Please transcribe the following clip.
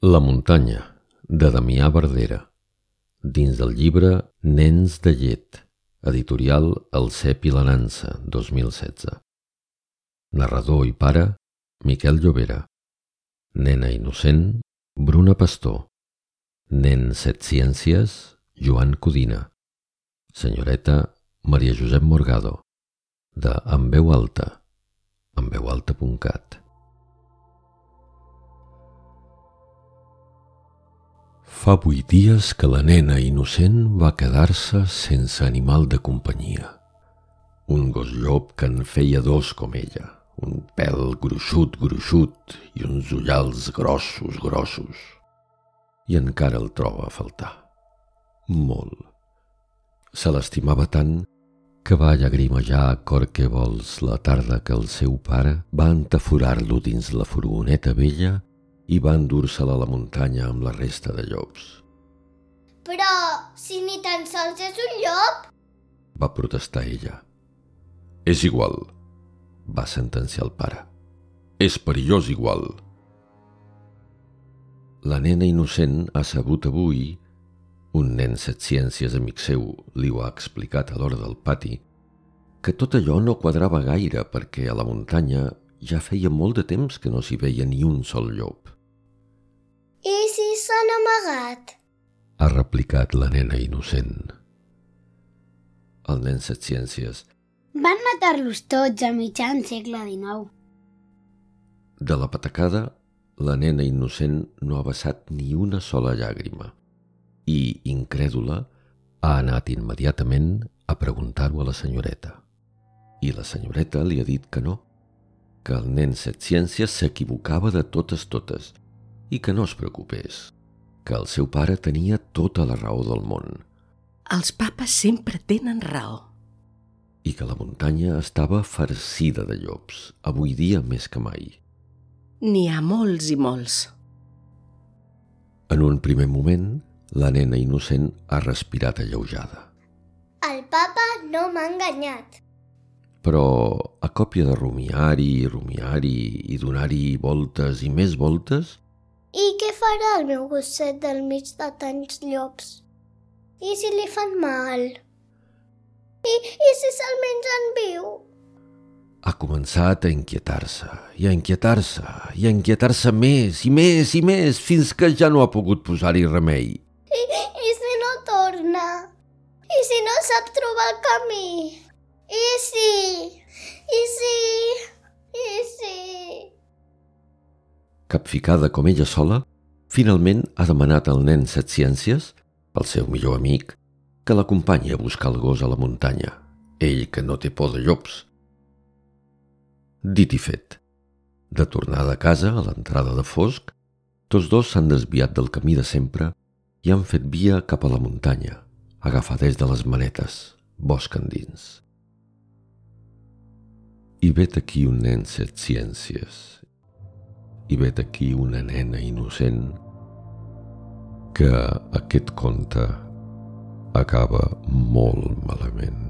La muntanya, de Damià Verdera, dins del llibre Nens de llet, editorial El Cep i la Nansa, 2016. Narrador i pare, Miquel Llobera. Nena innocent, Bruna Pastor. Nen set ciències, Joan Codina. Senyoreta, Maria Josep Morgado. De En veu alta, enveualta.cat. Fa vuit dies que la nena innocent va quedar-se sense animal de companyia. Un gos llop que en feia dos com ella, un pèl gruixut, gruixut i uns ullals grossos, grossos. I encara el troba a faltar. Molt. Se l'estimava tant que va llagrimejar a cor que vols la tarda que el seu pare va entaforar-lo dins la furgoneta vella i va endur-se-la a la muntanya amb la resta de llops. Però si ni tan sols és un llop... Va protestar ella. És igual, va sentenciar el pare. És perillós igual. La nena innocent ha sabut avui, un nen set ciències amic seu li ho ha explicat a l'hora del pati, que tot allò no quadrava gaire perquè a la muntanya ja feia molt de temps que no s'hi veia ni un sol llop. I si s'han amagat? Ha replicat la nena innocent. El nen set ciències. Van matar-los tots a mitjan segle XIX. De la patacada, la nena innocent no ha vessat ni una sola llàgrima i, incrèdula, ha anat immediatament a preguntar-ho a la senyoreta. I la senyoreta li ha dit que no, que el nen set ciències s'equivocava de totes totes i que no es preocupés, que el seu pare tenia tota la raó del món. Els papes sempre tenen raó. I que la muntanya estava farcida de llops, avui dia més que mai. N'hi ha molts i molts. En un primer moment, la nena innocent ha respirat alleujada. El papa no m'ha enganyat. Però, a còpia de rumiar-hi, rumiar-hi i donar-hi voltes i més voltes, i què farà el meu gosset del mig de tants llops? I si li fan mal? I, i si se'l mengen viu? Ha començat a inquietar-se, i a inquietar-se, i a inquietar-se més, i més, i més, fins que ja no ha pogut posar-hi remei. I, I si no torna? I si no sap trobar el camí? I si... I si... I si capficada com ella sola, finalment ha demanat al nen set ciències, el seu millor amic, que l'acompanyi a buscar el gos a la muntanya, ell que no té por de llops. Dit i fet. De tornada a casa, a l'entrada de fosc, tots dos s'han desviat del camí de sempre i han fet via cap a la muntanya, agafades de les manetes, bosc endins. I vet aquí un nen set ciències, i vet aquí una nena innocent que aquest conte acaba molt malament.